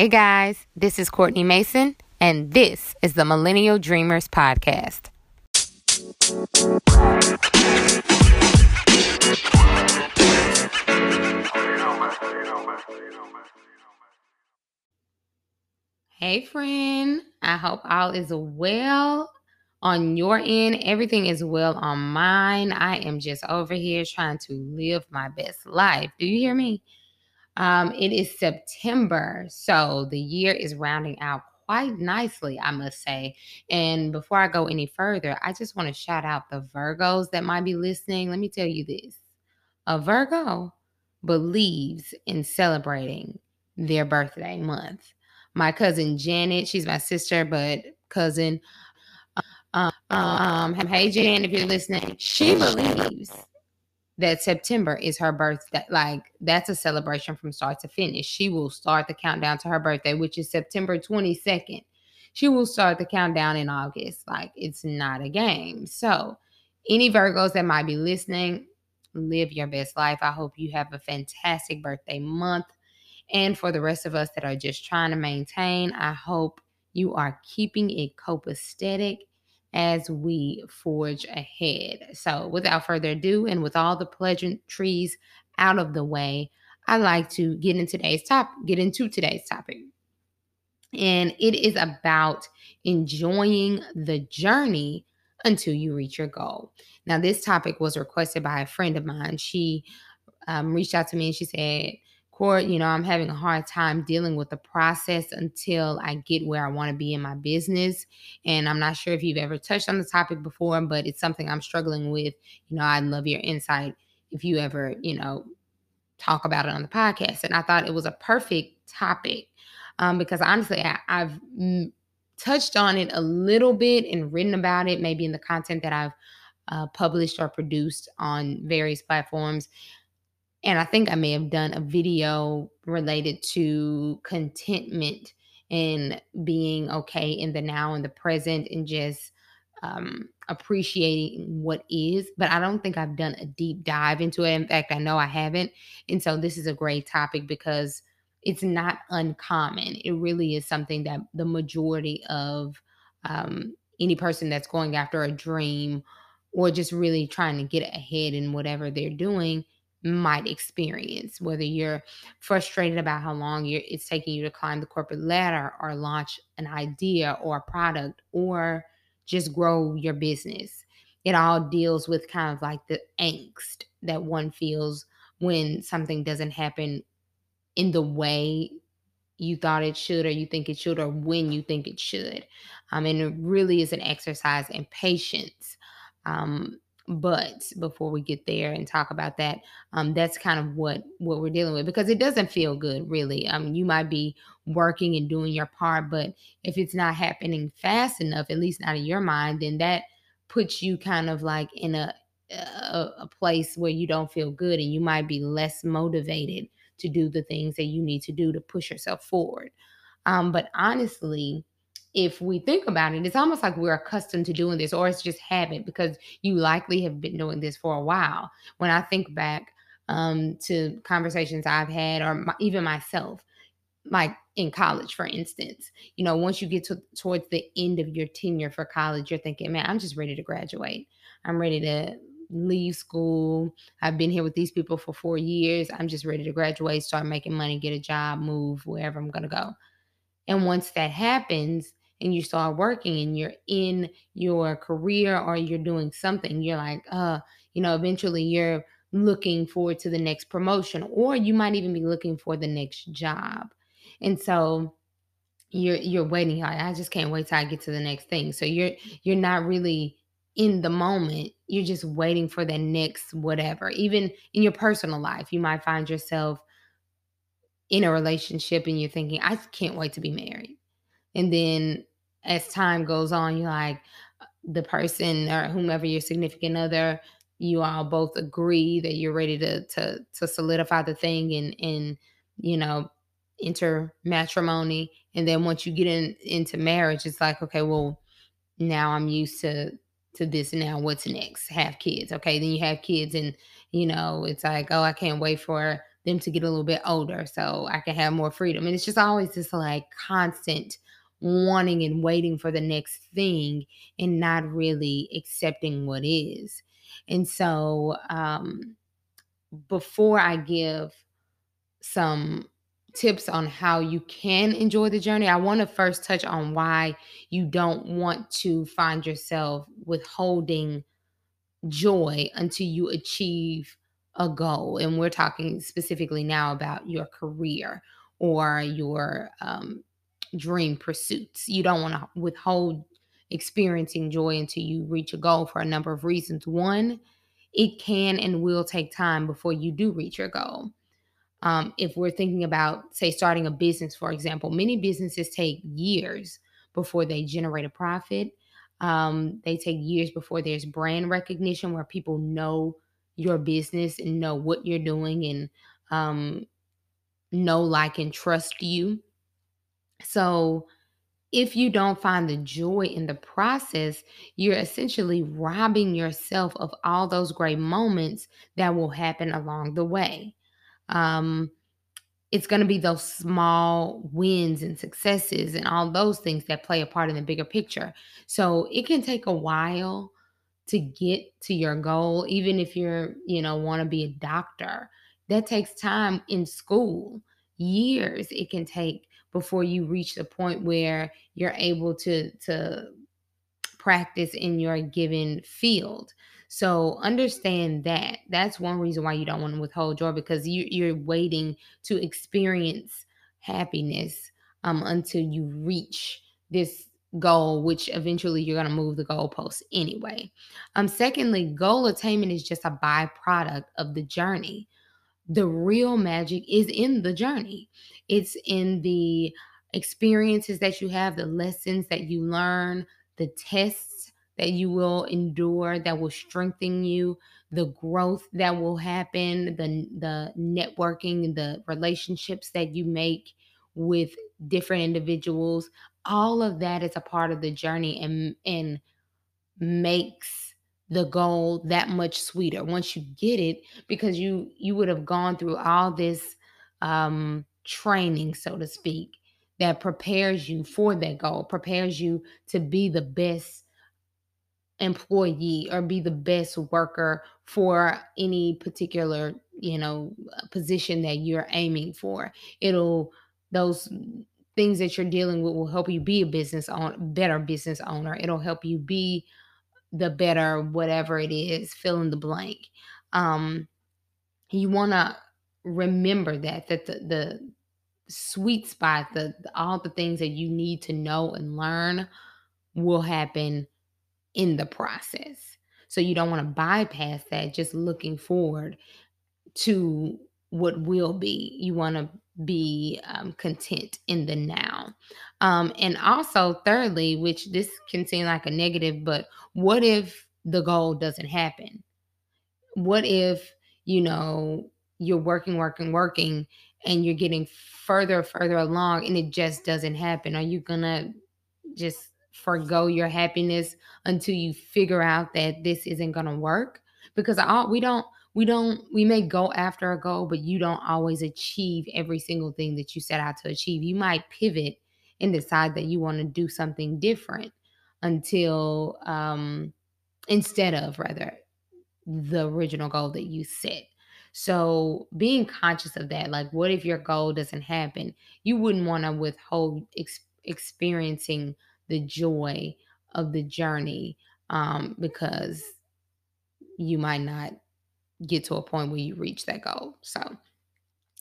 Hey guys, this is Courtney Mason, and this is the Millennial Dreamers Podcast. Hey, friend. I hope all is well on your end. Everything is well on mine. I am just over here trying to live my best life. Do you hear me? Um, it is September, so the year is rounding out quite nicely, I must say. And before I go any further, I just want to shout out the Virgos that might be listening. Let me tell you this a Virgo believes in celebrating their birthday month. My cousin Janet, she's my sister, but cousin. Um, um, hey Jan, if you're listening, she believes that September is her birthday. Like that's a celebration from start to finish. She will start the countdown to her birthday, which is September 22nd. She will start the countdown in August. Like it's not a game. So, any Virgos that might be listening, live your best life. I hope you have a fantastic birthday month. And for the rest of us that are just trying to maintain, I hope you are keeping it copacetic as we forge ahead. So, without further ado, and with all the pleasantries out of the way, I like to get into today's top get into today's topic. And it is about enjoying the journey until you reach your goal. Now, this topic was requested by a friend of mine. She um, reached out to me and she said, Court, you know, I'm having a hard time dealing with the process until I get where I want to be in my business. And I'm not sure if you've ever touched on the topic before, but it's something I'm struggling with. You know, I'd love your insight if you ever, you know, talk about it on the podcast. And I thought it was a perfect topic um, because honestly, I, have touched on it a little bit and written about it, maybe in the content that I've uh, published or produced on various platforms. And I think I may have done a video related to contentment and being okay in the now and the present and just um, appreciating what is. But I don't think I've done a deep dive into it. In fact, I know I haven't. And so this is a great topic because it's not uncommon. It really is something that the majority of um, any person that's going after a dream or just really trying to get ahead in whatever they're doing might experience whether you're frustrated about how long it's taking you to climb the corporate ladder or launch an idea or a product or just grow your business. It all deals with kind of like the angst that one feels when something doesn't happen in the way you thought it should or you think it should or when you think it should. Um, and it really is an exercise in patience. Um, but before we get there and talk about that um, that's kind of what what we're dealing with because it doesn't feel good really. Um, you might be working and doing your part but if it's not happening fast enough at least not in your mind then that puts you kind of like in a a, a place where you don't feel good and you might be less motivated to do the things that you need to do to push yourself forward. Um, but honestly if we think about it, it's almost like we're accustomed to doing this, or it's just habit because you likely have been doing this for a while. When I think back um, to conversations I've had, or my, even myself, like in college, for instance, you know, once you get to, towards the end of your tenure for college, you're thinking, man, I'm just ready to graduate. I'm ready to leave school. I've been here with these people for four years. I'm just ready to graduate, start making money, get a job, move wherever I'm going to go. And once that happens, and you start working and you're in your career or you're doing something, you're like, uh, you know, eventually you're looking forward to the next promotion, or you might even be looking for the next job. And so you're you're waiting. I just can't wait till I get to the next thing. So you're you're not really in the moment. You're just waiting for the next whatever. Even in your personal life, you might find yourself in a relationship and you're thinking, I can't wait to be married. And then as time goes on, you're like uh, the person or whomever your significant other, you all both agree that you're ready to to to solidify the thing and and you know enter matrimony. And then once you get in into marriage, it's like, okay, well, now I'm used to to this now what's next have kids okay then you have kids and you know it's like oh i can't wait for them to get a little bit older so I can have more freedom. And it's just always this like constant wanting and waiting for the next thing and not really accepting what is. And so um before I give some tips on how you can enjoy the journey, I want to first touch on why you don't want to find yourself withholding joy until you achieve a goal. And we're talking specifically now about your career or your um, dream pursuits. You don't want to withhold experiencing joy until you reach a goal for a number of reasons. One, it can and will take time before you do reach your goal. Um, if we're thinking about, say, starting a business, for example, many businesses take years before they generate a profit. Um, they take years before there's brand recognition where people know your business and know what you're doing and um, know, like, and trust you. So, if you don't find the joy in the process, you're essentially robbing yourself of all those great moments that will happen along the way. Um, it's going to be those small wins and successes and all those things that play a part in the bigger picture. So it can take a while to get to your goal, even if you're, you know, want to be a doctor. That takes time in school, years it can take before you reach the point where you're able to to practice in your given field. So understand that. That's one reason why you don't want to withhold joy because you, you're waiting to experience happiness um, until you reach this goal, which eventually you're going to move the goalpost anyway. Um, secondly, goal attainment is just a byproduct of the journey. The real magic is in the journey. It's in the experiences that you have, the lessons that you learn, the tests that you will endure that will strengthen you, the growth that will happen, the the networking, the relationships that you make with different individuals, all of that is a part of the journey and and makes the goal that much sweeter. Once you get it because you you would have gone through all this um training so to speak that prepares you for that goal prepares you to be the best employee or be the best worker for any particular you know position that you're aiming for. It'll those things that you're dealing with will help you be a business owner better business owner. It'll help you be the better whatever it is fill in the blank. Um you want to remember that that the, the sweet spot the, the all the things that you need to know and learn will happen in the process. So you don't want to bypass that just looking forward to what will be you want to be um, content in the now. Um, and also, thirdly, which this can seem like a negative, but what if the goal doesn't happen? What if, you know, you're working, working, working, and you're getting further, further along and it just doesn't happen? Are you going to just forego your happiness until you figure out that this isn't going to work? Because all, we don't we don't we may go after a goal but you don't always achieve every single thing that you set out to achieve. You might pivot and decide that you want to do something different until um instead of rather the original goal that you set. So being conscious of that like what if your goal doesn't happen? You wouldn't want to withhold ex- experiencing the joy of the journey um because you might not get to a point where you reach that goal. So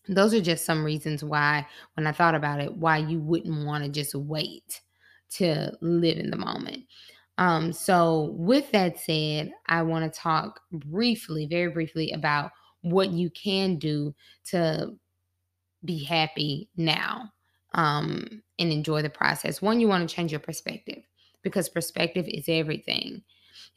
those are just some reasons why when I thought about it, why you wouldn't want to just wait to live in the moment. Um, so with that said, I want to talk briefly, very briefly about what you can do to be happy now um, and enjoy the process. One, you want to change your perspective because perspective is everything.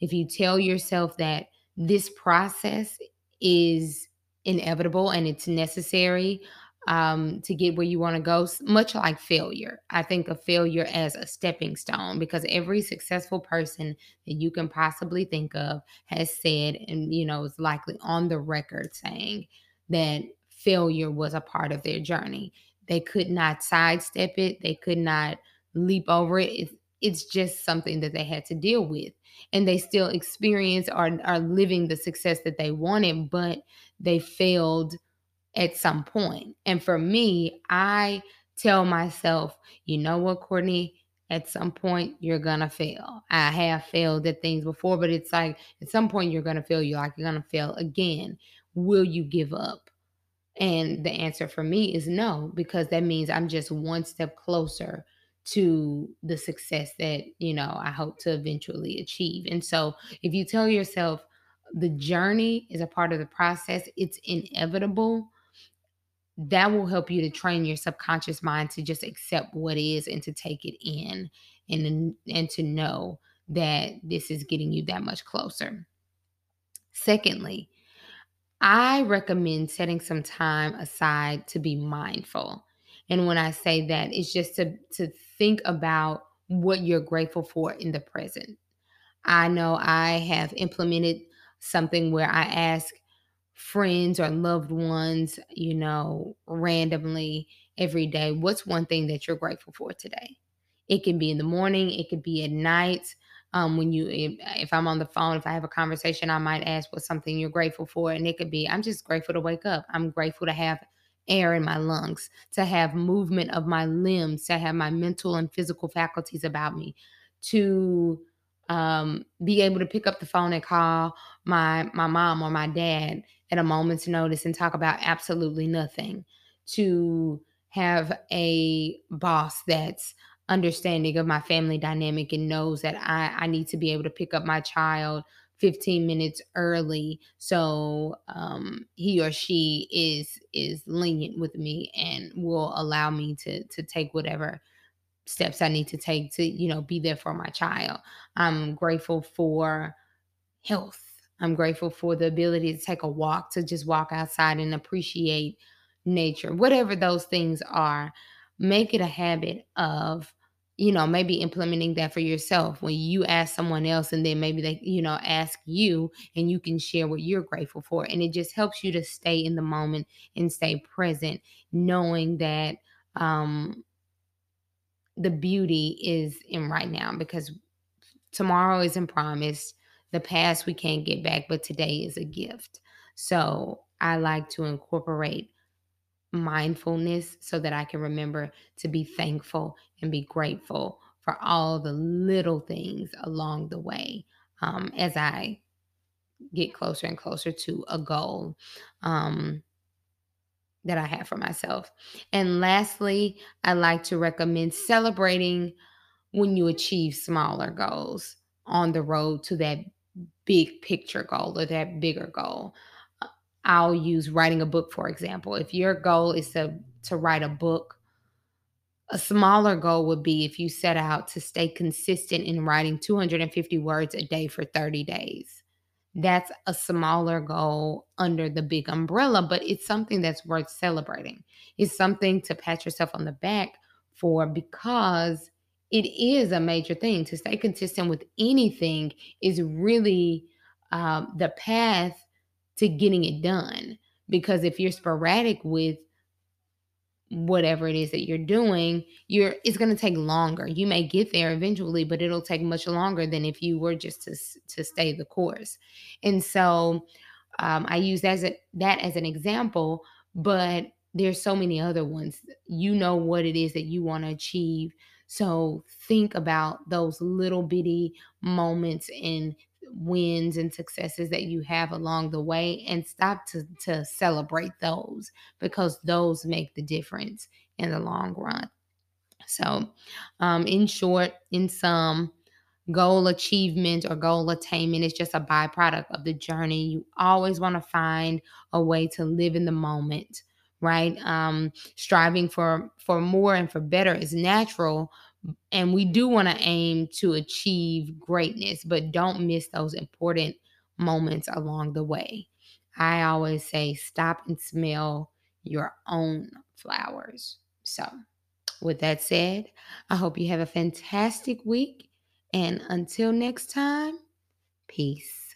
If you tell yourself that this process is inevitable and it's necessary um, to get where you want to go, much like failure. I think of failure as a stepping stone because every successful person that you can possibly think of has said, and you know, is likely on the record saying that failure was a part of their journey. They could not sidestep it, they could not leap over it. It's, it's just something that they had to deal with. And they still experience or are living the success that they wanted, but they failed at some point. And for me, I tell myself, you know what, Courtney, at some point you're gonna fail. I have failed at things before, but it's like at some point you're gonna fail. You're like you're gonna fail again. Will you give up? And the answer for me is no, because that means I'm just one step closer to the success that, you know, I hope to eventually achieve. And so if you tell yourself the journey is a part of the process, it's inevitable, that will help you to train your subconscious mind to just accept what is and to take it in and and to know that this is getting you that much closer. Secondly, I recommend setting some time aside to be mindful. And when I say that, it's just to, to think about what you're grateful for in the present. I know I have implemented something where I ask friends or loved ones, you know, randomly every day, what's one thing that you're grateful for today? It can be in the morning, it could be at night. Um, when you, if, if I'm on the phone, if I have a conversation, I might ask what's something you're grateful for. And it could be, I'm just grateful to wake up. I'm grateful to have air in my lungs, to have movement of my limbs, to have my mental and physical faculties about me, to um, be able to pick up the phone and call my my mom or my dad at a moment's notice and talk about absolutely nothing to have a boss that's understanding of my family dynamic and knows that I, I need to be able to pick up my child 15 minutes early so um, he or she is is lenient with me and will allow me to to take whatever steps I need to take to you know be there for my child. I'm grateful for health. I'm grateful for the ability to take a walk, to just walk outside and appreciate nature. Whatever those things are, make it a habit of you know maybe implementing that for yourself when you ask someone else and then maybe they you know ask you and you can share what you're grateful for and it just helps you to stay in the moment and stay present knowing that um the beauty is in right now because tomorrow isn't promised the past we can't get back but today is a gift. So i like to incorporate mindfulness so that I can remember to be thankful and be grateful for all the little things along the way um, as I get closer and closer to a goal um, that I have for myself. And lastly, I like to recommend celebrating when you achieve smaller goals on the road to that big picture goal or that bigger goal. I'll use writing a book, for example. If your goal is to, to write a book, a smaller goal would be if you set out to stay consistent in writing 250 words a day for 30 days. That's a smaller goal under the big umbrella, but it's something that's worth celebrating. It's something to pat yourself on the back for because it is a major thing. To stay consistent with anything is really um, the path to getting it done. Because if you're sporadic with whatever it is that you're doing, you're it's going to take longer. You may get there eventually, but it'll take much longer than if you were just to to stay the course. And so um, I use that as a, that as an example, but there's so many other ones. You know what it is that you want to achieve. So think about those little bitty moments and wins and successes that you have along the way and stop to, to celebrate those because those make the difference in the long run. So, um, in short, in sum, goal achievement or goal attainment is just a byproduct of the journey. You always want to find a way to live in the moment, right? Um, striving for for more and for better is natural, and we do want to aim to achieve greatness, but don't miss those important moments along the way. I always say stop and smell your own flowers. So, with that said, I hope you have a fantastic week. And until next time, peace.